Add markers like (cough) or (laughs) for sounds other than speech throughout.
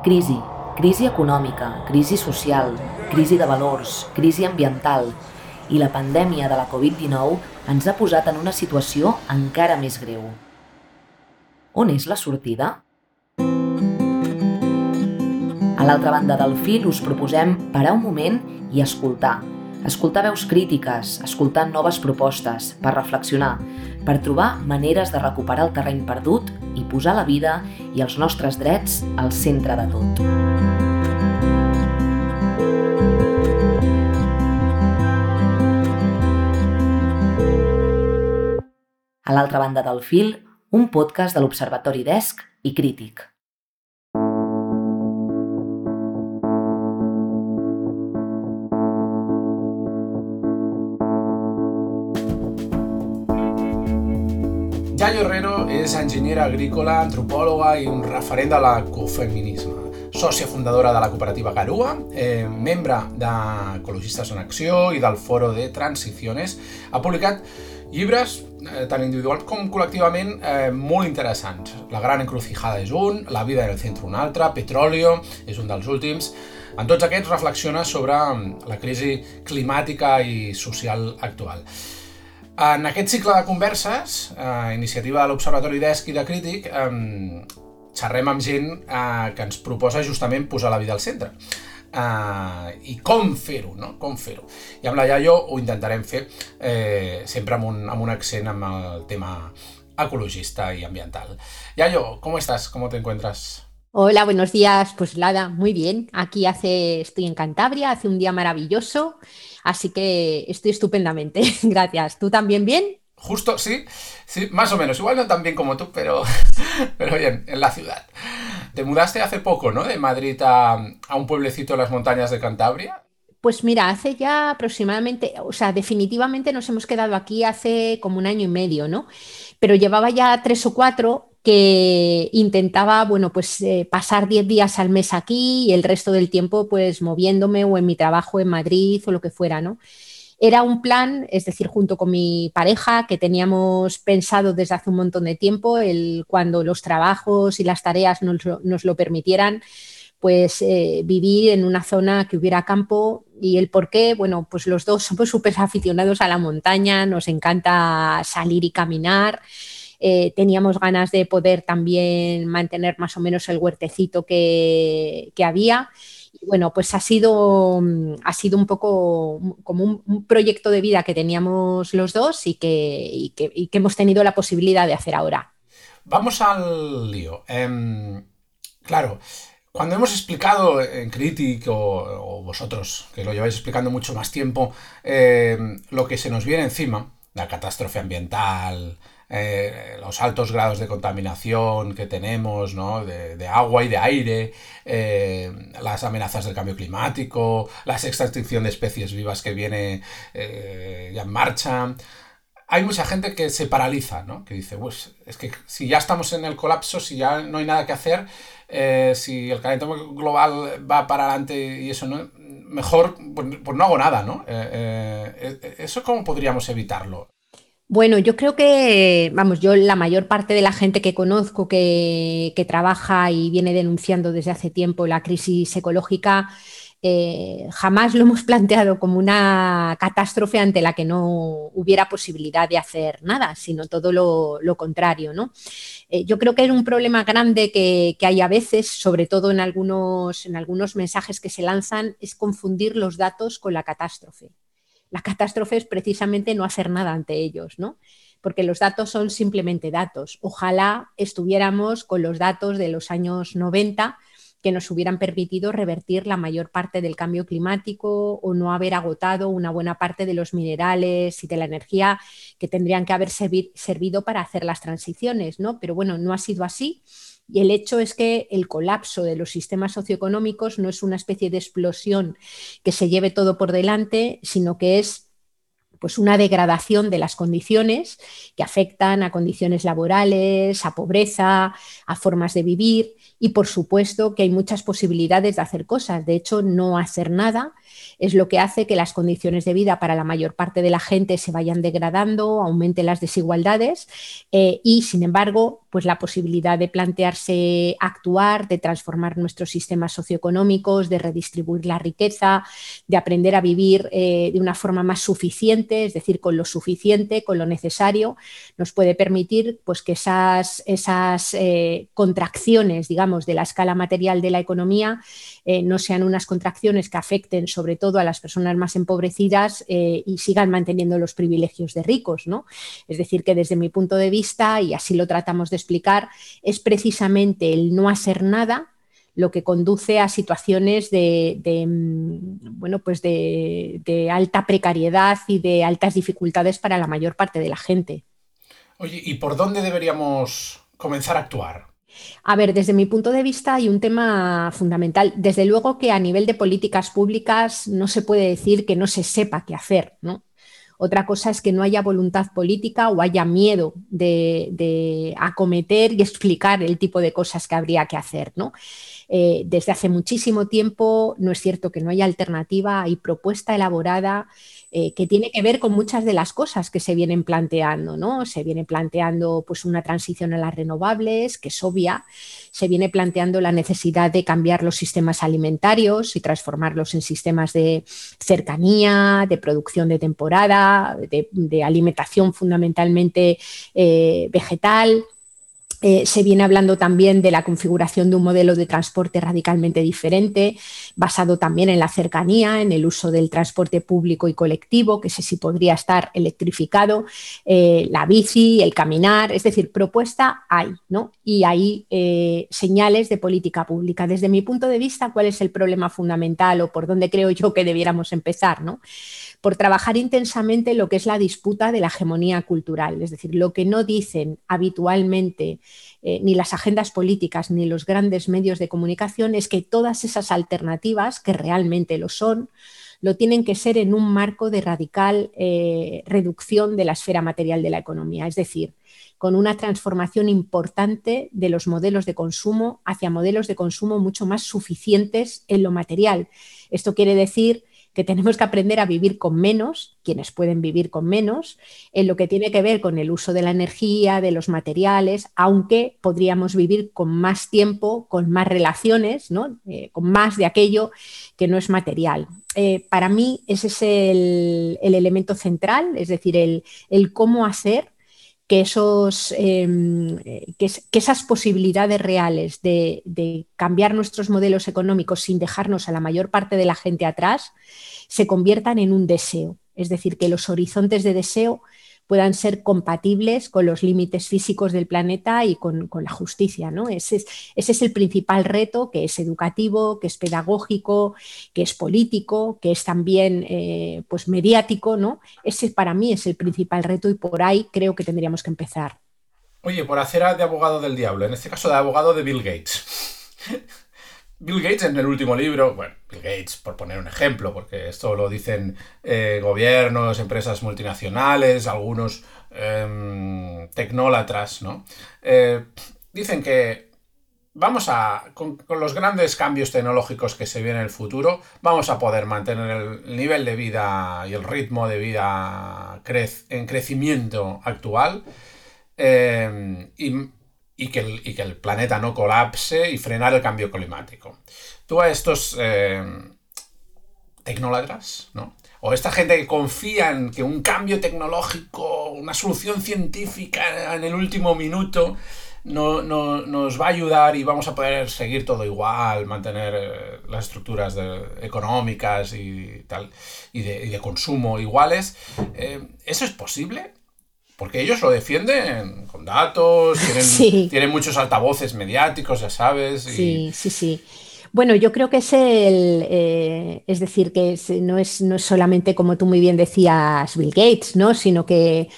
Crisi, crisi econòmica, crisi social, crisi de valors, crisi ambiental i la pandèmia de la Covid-19 ens ha posat en una situació encara més greu. On és la sortida? A l'altra banda del fil us proposem parar un moment i escoltar. Escoltar veus crítiques, escoltar noves propostes, per reflexionar, per trobar maneres de recuperar el terreny perdut i posar la vida i els nostres drets al centre de tot. A l'altra banda del fil, un podcast de l'Observatori Desc i Crític. Yayo Herrero és enginyera agrícola, antropòloga i un referent de l'ecofeminisme. Sòcia fundadora de la cooperativa Garua, eh, membre d'Ecologistes en Acció i del Foro de Transiciones, ha publicat llibres, eh, tant individuals com col·lectivament, eh, molt interessants. La gran encrucijada és un, La vida en el centre un altre, Petróleo és un dels últims. En tots aquests reflexiona sobre la crisi climàtica i social actual. En aquest cicle de converses, eh, iniciativa de l'Observatori d'Esc i de Crític, eh, xerrem amb gent eh, que ens proposa justament posar la vida al centre. Eh, I com fer-ho, no? Com fer-ho. I amb la Iaio ho intentarem fer eh, sempre amb un, amb un accent amb el tema ecologista i ambiental. Iaio, com estàs? Com te encuentras? Hola, buenos días. Pues nada, muy bien. Aquí hace, estoy en Cantabria, hace un día maravilloso. Así que estoy estupendamente. (laughs) Gracias. ¿Tú también bien? Justo, sí, sí, más o menos. Igual no tan bien como tú, pero, (laughs) pero bien, en la ciudad. Te mudaste hace poco, ¿no? De Madrid a, a un pueblecito en las montañas de Cantabria. Pues mira, hace ya aproximadamente, o sea, definitivamente nos hemos quedado aquí hace como un año y medio, ¿no? Pero llevaba ya tres o cuatro que intentaba, bueno, pues eh, pasar 10 días al mes aquí y el resto del tiempo pues moviéndome o en mi trabajo en Madrid o lo que fuera, ¿no? Era un plan, es decir, junto con mi pareja, que teníamos pensado desde hace un montón de tiempo, el, cuando los trabajos y las tareas nos, nos lo permitieran, pues eh, vivir en una zona que hubiera campo y el por qué, bueno, pues los dos somos súper aficionados a la montaña, nos encanta salir y caminar. Eh, teníamos ganas de poder también mantener más o menos el huertecito que, había. Y bueno, pues ha sido, mm, ha sido un poco como un, proyecto de vida que teníamos los dos y que, que, hemos tenido la posibilidad de hacer ahora. Vamos al lío. Em, claro, cuando hemos explicado en Critic o, vosotros, que lo lleváis explicando mucho más tiempo, em, lo que se nos viene encima, la catástrofe ambiental, eh, los altos grados de contaminación que tenemos, ¿no? de, agua y de aire, eh, las amenazas del cambio climático, la extinción de especies vivas que viene eh, ya en marcha. Hay mucha gente que se paraliza, ¿no? que dice, pues es que si ya estamos en el colapso, si ya no hay nada que hacer, si el calentamiento global va para adelante y eso no, mejor, pues, pues no hago nada, ¿no? ¿Eso cómo podríamos evitarlo? Bueno, yo creo que, vamos, yo la mayor parte de la gente que conozco que, trabaja y viene denunciando desde hace tiempo la crisis ecológica, eh, jamás lo hemos (laughs) planteado como una catástrofe ante la que no hubiera posibilidad de hacer nada, sino todo lo, contrario. ¿no? Eh, yo creo que es un problema grande que, que, hay a veces, sobre todo en algunos, en algunos mensajes que se lanzan, es confundir los datos con la catástrofe. La catástrofe es precisamente no hacer nada ante ellos, ¿no? Porque los datos son simplemente datos. Ojalá estuviéramos con los datos de los años 90 que nos hubieran permitido revertir la mayor parte del cambio climático o no haber agotado una buena parte de los minerales y de la energía que tendrían que haber servido para hacer las transiciones, ¿no? Pero bueno, no ha sido así y el hecho es que el colapso de los sistemas socioeconómicos no es una especie de explosión que se lleve todo por delante, sino que es pues una degradación de las condiciones que afectan a condiciones laborales, a pobreza, a formas de vivir y por supuesto que hay muchas posibilidades de hacer cosas. De hecho, no hacer nada es lo que hace que las condiciones de vida para la mayor parte de la gente se vayan degradando, aumenten las desigualdades eh, y sin embargo pues la posibilidad de plantearse actuar, de transformar nuestros sistemas socioeconómicos, de redistribuir la riqueza, de aprender a vivir eh, de una forma más suficiente, es decir, con lo suficiente, con lo necesario, nos puede permitir pues, que esas, esas eh, contracciones, digamos, de la escala material de la economía eh, no sean unas contracciones que afecten sobre todo a las personas más empobrecidas y sigan manteniendo los privilegios de ricos. ¿no? Es decir, que desde mi punto de vista, y así lo tratamos de explicar, es precisamente el no hacer nada lo que conduce a situaciones de, mm, bueno, pues de, alta precariedad y de altas dificultades para la mayor parte de la gente. Oye, ¿y por dónde deberíamos comenzar a actuar? A ver, desde mi punto de vista hay un tema fundamental. Desde luego que a nivel de políticas públicas no se puede decir que no se sepa qué hacer, ¿no? Otra cosa es que no haya voluntad política o haya miedo de, acometer y explicar el tipo de cosas que habría que hacer. ¿no? Eh, desde hace muchísimo tiempo no es cierto que no haya alternativa, hay propuesta elaborada eh, que tiene que ver con muchas de las cosas que se vienen planteando, ¿no? Se viene planteando pues, una transición a las renovables, que es obvia, se viene planteando la necesidad de cambiar los sistemas alimentarios y transformarlos en sistemas de cercanía, de producción de temporada, de, alimentación fundamentalmente eh, vegetal. Eh, se viene hablando también de la configuración de un modelo de transporte radicalmente diferente, basado también en la cercanía, en el uso del transporte público y colectivo, que sé si podría estar electrificado, eh, la bici, el caminar, es decir, propuesta hay, ¿no? Y hay eh, señales de política pública. Desde mi punto de vista, ¿cuál es el problema fundamental o por dónde creo yo que debiéramos empezar, ¿no? Por trabajar intensamente lo que es la disputa de la hegemonía cultural, es decir, lo que no dicen habitualmente eh, ni las agendas políticas ni los grandes medios de comunicación es que todas esas alternativas, que realmente lo son, lo tienen que ser en un marco de radical eh, reducción de la esfera material de la economía, es decir, con una transformación importante de los modelos de consumo hacia modelos de consumo mucho más suficientes en lo material. Esto quiere decir que tenemos que aprender a vivir con menos, quienes pueden vivir con menos, en lo que tiene que ver con el uso de la energía, de los materiales, aunque podríamos vivir con más tiempo, con más relaciones, ¿no? Eh, con más de aquello que no es material. Eh, para mí ese es el, elemento central, es decir, el, el cómo hacer que, esos, em, que, esas posibilidades reales de, cambiar nuestros modelos económicos sin dejarnos a la mayor parte de la gente atrás se conviertan en un deseo. Es decir, que los horizontes de deseo puedan ser compatibles con los límites físicos del planeta y con, la justicia. ¿no? Ese, es, ese, es, el principal reto, que es educativo, que es pedagógico, que es político, que es también eh, pues mediático. ¿no? Ese para mí es el principal reto y por ahí creo que tendríamos que empezar. Oye, por hacer de abogado del diablo, en este caso de abogado de Bill Gates. Bill Gates en el último libro, bueno, Bill Gates por poner un ejemplo, porque esto lo dicen eh, gobiernos, empresas multinacionales, algunos em, tecnólatras, ¿no? Eh, dicen que vamos a, con, los grandes cambios tecnológicos que se vienen en el futuro, vamos a poder mantener el nivel de vida y el ritmo de vida en crecimiento actual. Em, y y que, el, que el planeta no colapse y frenar el cambio climático. Tú a estos eh, tecnólatras, ¿no? O esta gente que confía en que un cambio tecnológico, una solución científica en el último minuto no, nos va a ayudar y vamos a poder seguir todo igual, mantener eh, las estructuras económicas y tal, y de, consumo iguales. Eh, ¿Eso es posible? Porque ellos lo defienden con datos, (laughs) tienen, muchos altavoces mediáticos, ya sabes. Sí, sí, sí. Bueno, yo creo que es el, eh, es decir, que no, es, no es solamente como tú muy bien decías Bill Gates, ¿no? sino que,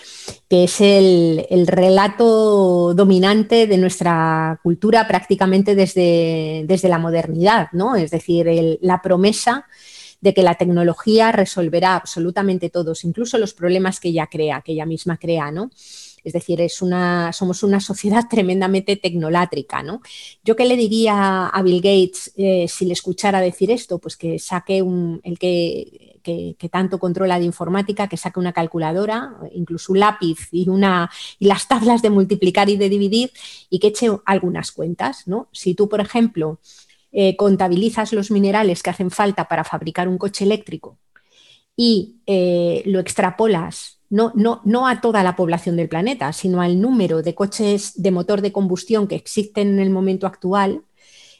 es el, relato dominante de nuestra cultura prácticamente desde, desde la modernidad, ¿no? Es decir, la promesa de que la tecnología resolverá absolutamente todos, incluso los problemas que ella crea, que ella misma crea, ¿no? Es decir, es una, somos una sociedad (laughs) tremendamente tecnolátrica. ¿no? Yo qué le diría a Bill Gates eh, si le escuchara decir esto, pues que saque un, el que, que, tanto controla de informática, que saque una calculadora, incluso un lápiz y, una, y las tablas de multiplicar y de dividir y que eche algunas cuentas. ¿no? Si tú, por ejemplo, eh, contabilizas los minerales que hacen falta para fabricar un coche eléctrico y eh, lo extrapolas no, no, no, a toda la población del planeta, sino al número de coches de motor de combustión que existen en el momento actual,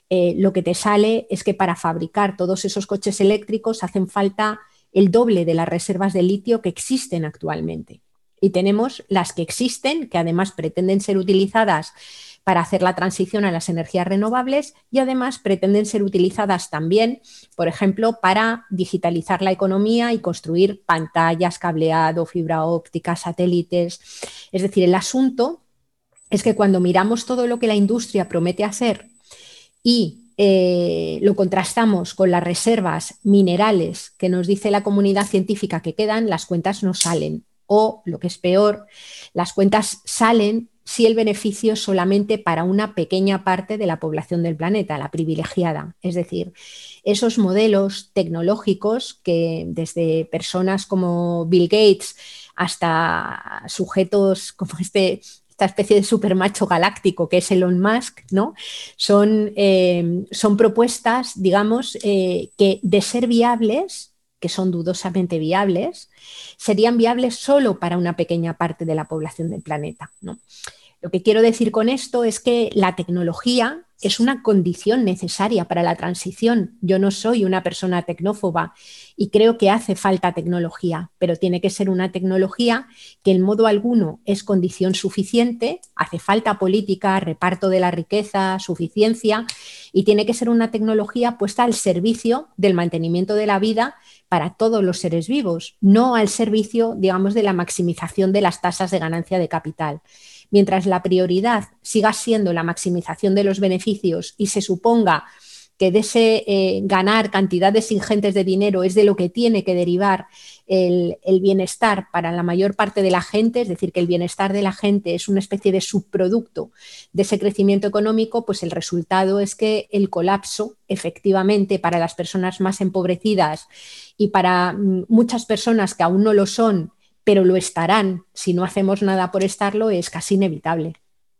eh, lo que te sale es que para fabricar todos esos coches eléctricos hacen falta el doble de las reservas de litio que existen actualmente. Y tenemos las que existen, que además pretenden ser utilizadas para hacer la transición a las energías renovables y además pretenden ser utilizadas también, por ejemplo, para digitalizar la economía y construir pantallas, cableado, fibra óptica, satélites. Es decir, el asunto es que cuando miramos todo lo que la industria promete hacer y eh, lo contrastamos con las reservas minerales que nos dice la comunidad científica que quedan, las cuentas no salen. O, lo que es peor, las cuentas salen si el beneficio es solamente para una pequeña parte de la población del planeta, la privilegiada. Es decir, esos modelos tecnológicos que desde personas como Bill Gates hasta sujetos como este esta especie de supermacho galáctico que es Elon Musk, ¿no? Son, eh, son propuestas, digamos, eh, que de ser viables que son dudosamente viables, serían viables solo para una pequeña parte de la población del planeta. ¿no? Lo que quiero decir con esto es que la tecnología es una condición necesaria para la transición. Yo no soy una persona tecnófoba y creo que hace falta tecnología, pero tiene que ser una tecnología que en modo alguno es condición suficiente, hace falta política, reparto de la riqueza, suficiencia, y tiene que ser una tecnología puesta al servicio del mantenimiento de la vida para todos los seres vivos, no al servicio, digamos, de la maximización de las tasas de ganancia de capital. Mientras la prioridad siga siendo la maximización de los beneficios y se suponga que de ese eh, ganar cantidades ingentes de dinero es de lo que tiene que derivar el, bienestar para la mayor parte de la gente, es decir, que el bienestar de la gente es una especie de subproducto de ese crecimiento económico, pues el resultado es que el colapso, efectivamente, para las personas más empobrecidas y para mm, muchas personas que aún no lo son, pero lo estarán si no hacemos nada por estarlo, es casi inevitable.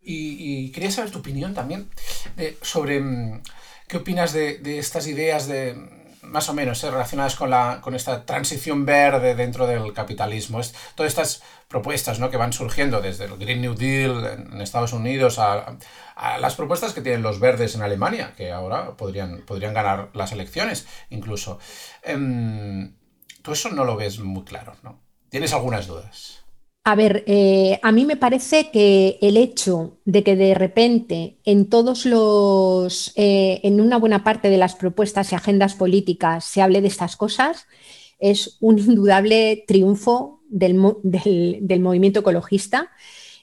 Y, quería saber tu opinión también sobre mm, ¿Qué opinas de, estas ideas de más o menos eh, relacionadas con, la, con esta transición verde dentro del capitalismo? Todas estas propuestas ¿no? que van surgiendo desde el Green New Deal en, Estados Unidos a, las propuestas que tienen los verdes en Alemania, que ahora podrían, podrían ganar las elecciones incluso. Em, tú eso no lo ves muy claro, ¿no? Tienes algunas dudas. A ver, eh, a mí me parece que el hecho de que de repente en todos los, eh, en una buena parte de las propuestas y agendas políticas se hable de estas cosas, es un indudable triunfo del, movimiento ecologista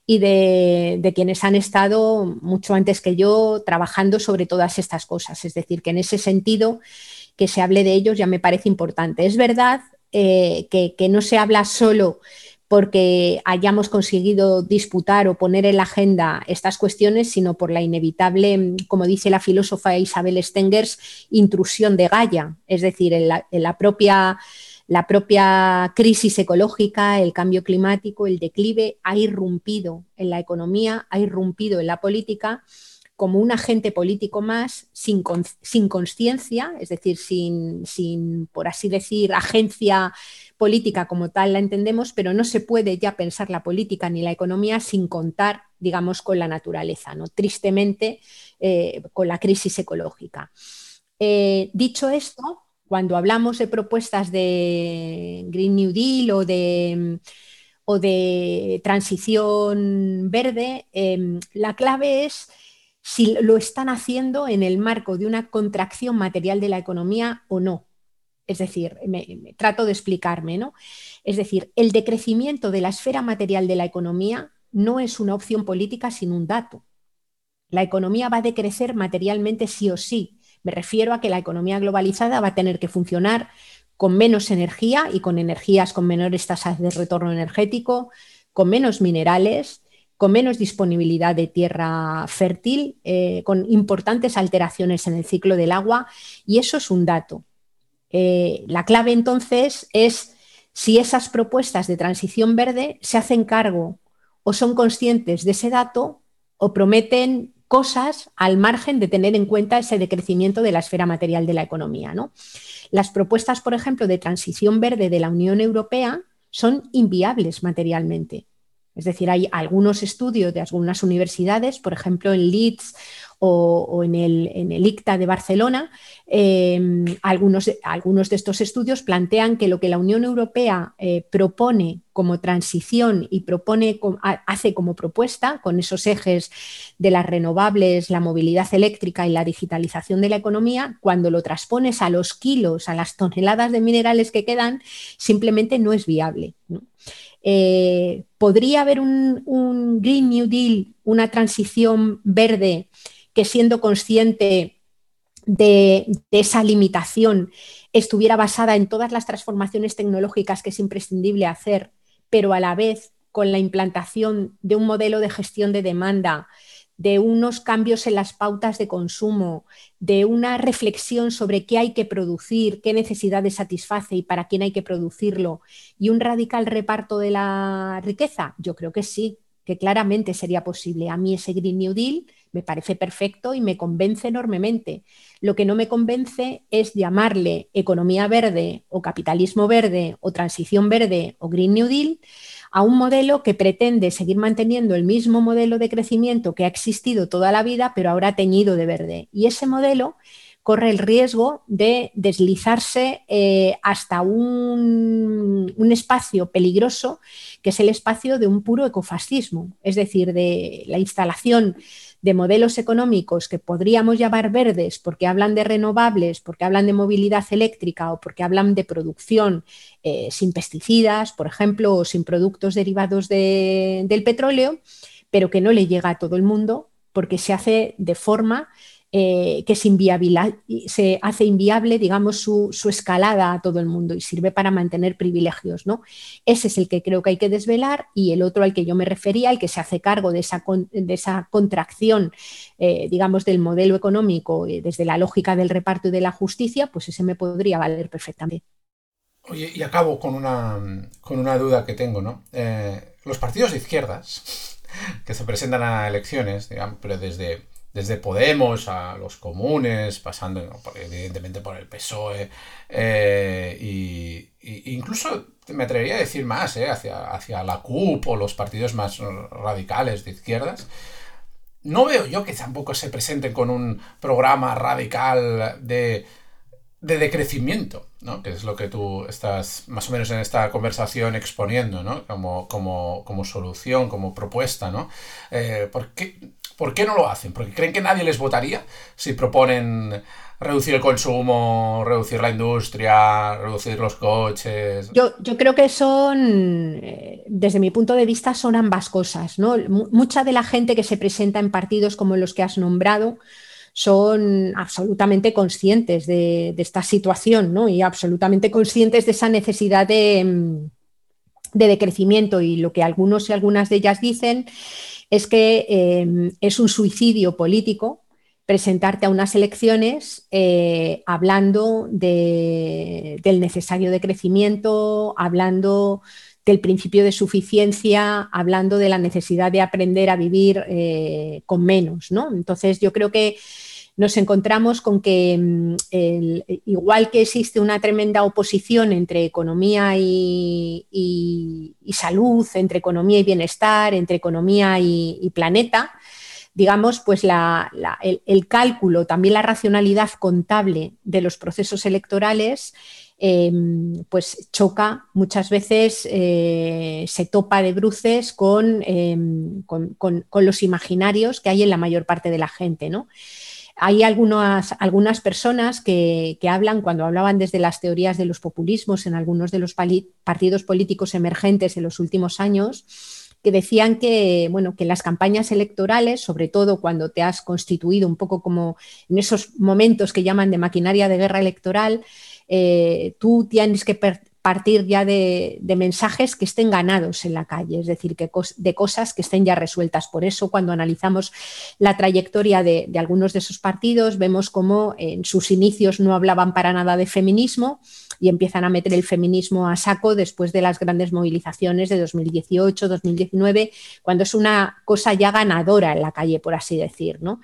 y de, quienes han estado mucho antes que yo trabajando sobre todas estas cosas. Es decir, que en ese sentido que se hable de ellos ya me parece importante. Es verdad eh, que, no se habla solo porque hayamos conseguido disputar o poner en la agenda estas cuestiones, sino por la inevitable, como dice la filósofa Isabel Stengers, intrusión de Gaia, es decir, en la propia crisis ecológica, el cambio climático, el declive ha irrumpido en la economía, ha irrumpido en la política como un agente político más sin, sin conciencia, es decir, sin, sin, por así decir, agencia política como tal la entendemos, pero no se puede ya pensar la política ni la economía sin contar, digamos, con la naturaleza, ¿no? tristemente eh, con la crisis ecológica. Eh, dicho esto, cuando hablamos de propuestas de Green New Deal o de, o de transición verde, em, la clave es si lo están haciendo en el marco de una contracción material de la economía o no. Es decir, trato de explicarme, ¿no? Es decir, el decrecimiento de la esfera material de la economía no es una opción política sin un dato. La economía va a decrecer materialmente sí o sí. Me refiero a que la economía globalizada va a tener que funcionar con menos energía y con energías con menores tasas de retorno energético, con menos minerales con menos disponibilidad de tierra fértil, eh, con importantes alteraciones en el ciclo del agua, y eso es un dato. Eh, la clave entonces es si esas propuestas de transición verde se hacen cargo o son conscientes de ese dato o prometen cosas al margen de tener en cuenta ese decrecimiento de la esfera material de la economía. ¿no? Las propuestas, por ejemplo, de transición verde de la Unión Europea son inviables materialmente. Es decir, hay algunos estudios de algunas universidades, por ejemplo en Leeds o, en, el, en, el, ICTA de Barcelona, em, algunos, algunos, de estos estudios plantean que lo que la Unión Europea eh, propone como transición y propone, hace como propuesta con esos ejes de las renovables, la movilidad eléctrica y la digitalización de la economía, cuando lo transpones a los kilos, a las toneladas de minerales que quedan, simplemente no es viable. Eh, ¿Podría haber un, un Green New Deal, una transición verde que siendo consciente de, esa limitación estuviera basada en todas las transformaciones tecnológicas que es imprescindible hacer, pero a la vez con la implantación de un modelo de gestión de demanda, de unos cambios en las pautas de consumo, de una reflexión sobre qué hay que producir, qué necesidades satisface y para quién hay que producirlo, y un radical reparto de la riqueza? Yo creo que sí, que claramente sería posible. A mí ese Green New Deal me parece perfecto y me convence enormemente. Lo que no me convence es llamarle economía verde o capitalismo verde o transición verde o Green New Deal a un modelo que pretende seguir manteniendo el mismo modelo de crecimiento que ha existido toda la vida, pero ahora teñido de verde. Y ese modelo corre el riesgo de deslizarse eh, hasta un, un, espacio peligroso, que es el espacio de un puro ecofascismo, es decir, de la instalación de modelos económicos que podríamos llamar verdes porque hablan de renovables, porque hablan de movilidad eléctrica o porque hablan de producción eh, sin pesticidas, por ejemplo, o sin productos derivados del petróleo, pero que no le llega a todo el mundo porque se hace de forma eh, que se, se, hace inviable, digamos, su, escalada a todo el mundo y sirve para mantener privilegios. ¿no? Ese es el que creo que hay que desvelar y el otro al que yo me refería, el que se hace cargo de esa, de esa contracción, eh, digamos, del modelo económico eh, desde la lógica del reparto y de la justicia, pues ese me podría valer perfectamente. Oye, y acabo con una, con una duda que tengo, ¿no? los partidos de izquierdas (laughs) que se presentan a elecciones, digamos, pero desde desde Podemos a los comunes, pasando evidentemente por el PSOE, eh, y, incluso me atrevería a decir más, eh, hacia, hacia la CUP o los partidos más radicales de izquierdas. No veo yo que tampoco se presenten con un programa radical de, de decrecimiento, ¿no? que es lo que tú estás más o menos en esta conversación exponiendo ¿no? como, como, como solución, como propuesta. ¿no? Eh, ¿por, qué, ¿Por qué no lo hacen? Porque creen que nadie les votaría si proponen reducir el consumo, reducir la industria, reducir los coches. Yo, creo que son, eh, desde mi punto de vista, son ambas cosas. ¿no? Mucha de la gente que se presenta en partidos como los que has nombrado son absolutamente conscientes de, esta situación ¿no? y absolutamente conscientes de esa necesidad de, mm, de decrecimiento y lo que algunos y algunas de ellas dicen es que em, es un suicidio político presentarte a unas elecciones eh, hablando del necesario decrecimiento, hablando del principio de suficiencia, hablando de la necesidad de aprender a vivir eh, con menos. ¿no? Entonces yo creo que nos encontramos con que mm, igual que existe una tremenda oposición entre economía y, salud, entre economía y bienestar, entre economía y, planeta, digamos, pues el, cálculo, también la racionalidad contable de los procesos electorales, em, pues choca muchas veces, eh, se topa de bruces em, con, con, los imaginarios que hay en la mayor parte de la gente, ¿no? Hay algunas, algunas personas que, hablan, cuando hablaban desde las teorías de los populismos en algunos de los partidos políticos emergentes en los últimos años, que decían que, bueno, que las campañas electorales, sobre todo cuando te has constituido un poco como en esos momentos que llaman de maquinaria de guerra electoral, eh, tú tienes que partir ya de, mensajes que estén ganados en la calle, es decir, que de cosas que estén ya resueltas. Por eso, cuando analizamos la trayectoria de, algunos de esos partidos, vemos cómo en sus inicios no hablaban para nada de feminismo y empiezan a meter el feminismo a saco después de las grandes movilizaciones de 2018, 2019, cuando es una cosa ya ganadora en la calle, por así decir, ¿no?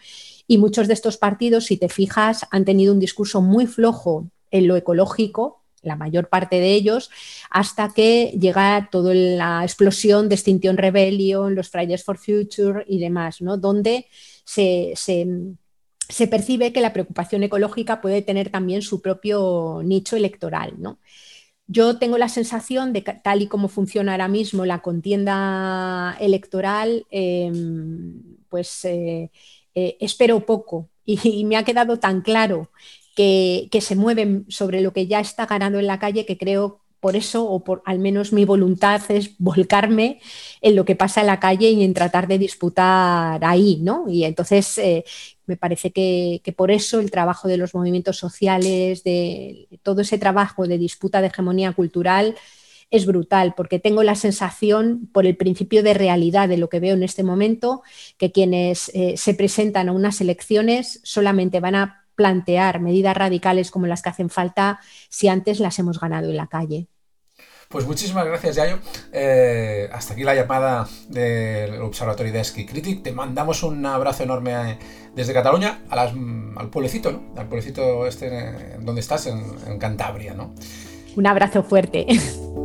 Y muchos de estos partidos, si te fijas, han tenido un discurso muy flojo en lo ecológico, la mayor parte de ellos, hasta que llega toda la explosión de Extinction Rebellion, los Fridays for Future y demás, ¿no? donde se, percibe que la preocupación ecológica puede tener también su propio nicho electoral. ¿no? Yo tengo la sensación de que tal y como funciona ahora mismo la contienda electoral, em, pues eh, eh, espero poco y, me ha quedado tan claro que, se mueven sobre lo que ya está ganando en la calle que creo por eso, o por al menos mi voluntad es volcarme en lo que pasa en la calle y en tratar de disputar ahí, ¿no? Y entonces eh, me parece que, por eso el trabajo de los movimientos sociales, de todo ese trabajo de disputa de hegemonía cultural, es brutal, porque tengo la sensación, por el principio de realidad de lo que veo en este momento, que quienes eh, se presentan a unas elecciones solamente van a plantear medidas radicales como las que hacen falta si antes las hemos ganado en la calle. Pues muchísimas gracias, Yayo. Eh, hasta aquí la llamada del Observatorio de Esqui Critic. Te mandamos un abrazo enorme eh, desde Cataluña al pueblecito, ¿no? Al pueblecito este donde estás, en, en Cantabria, ¿no? Un abrazo fuerte. (laughs)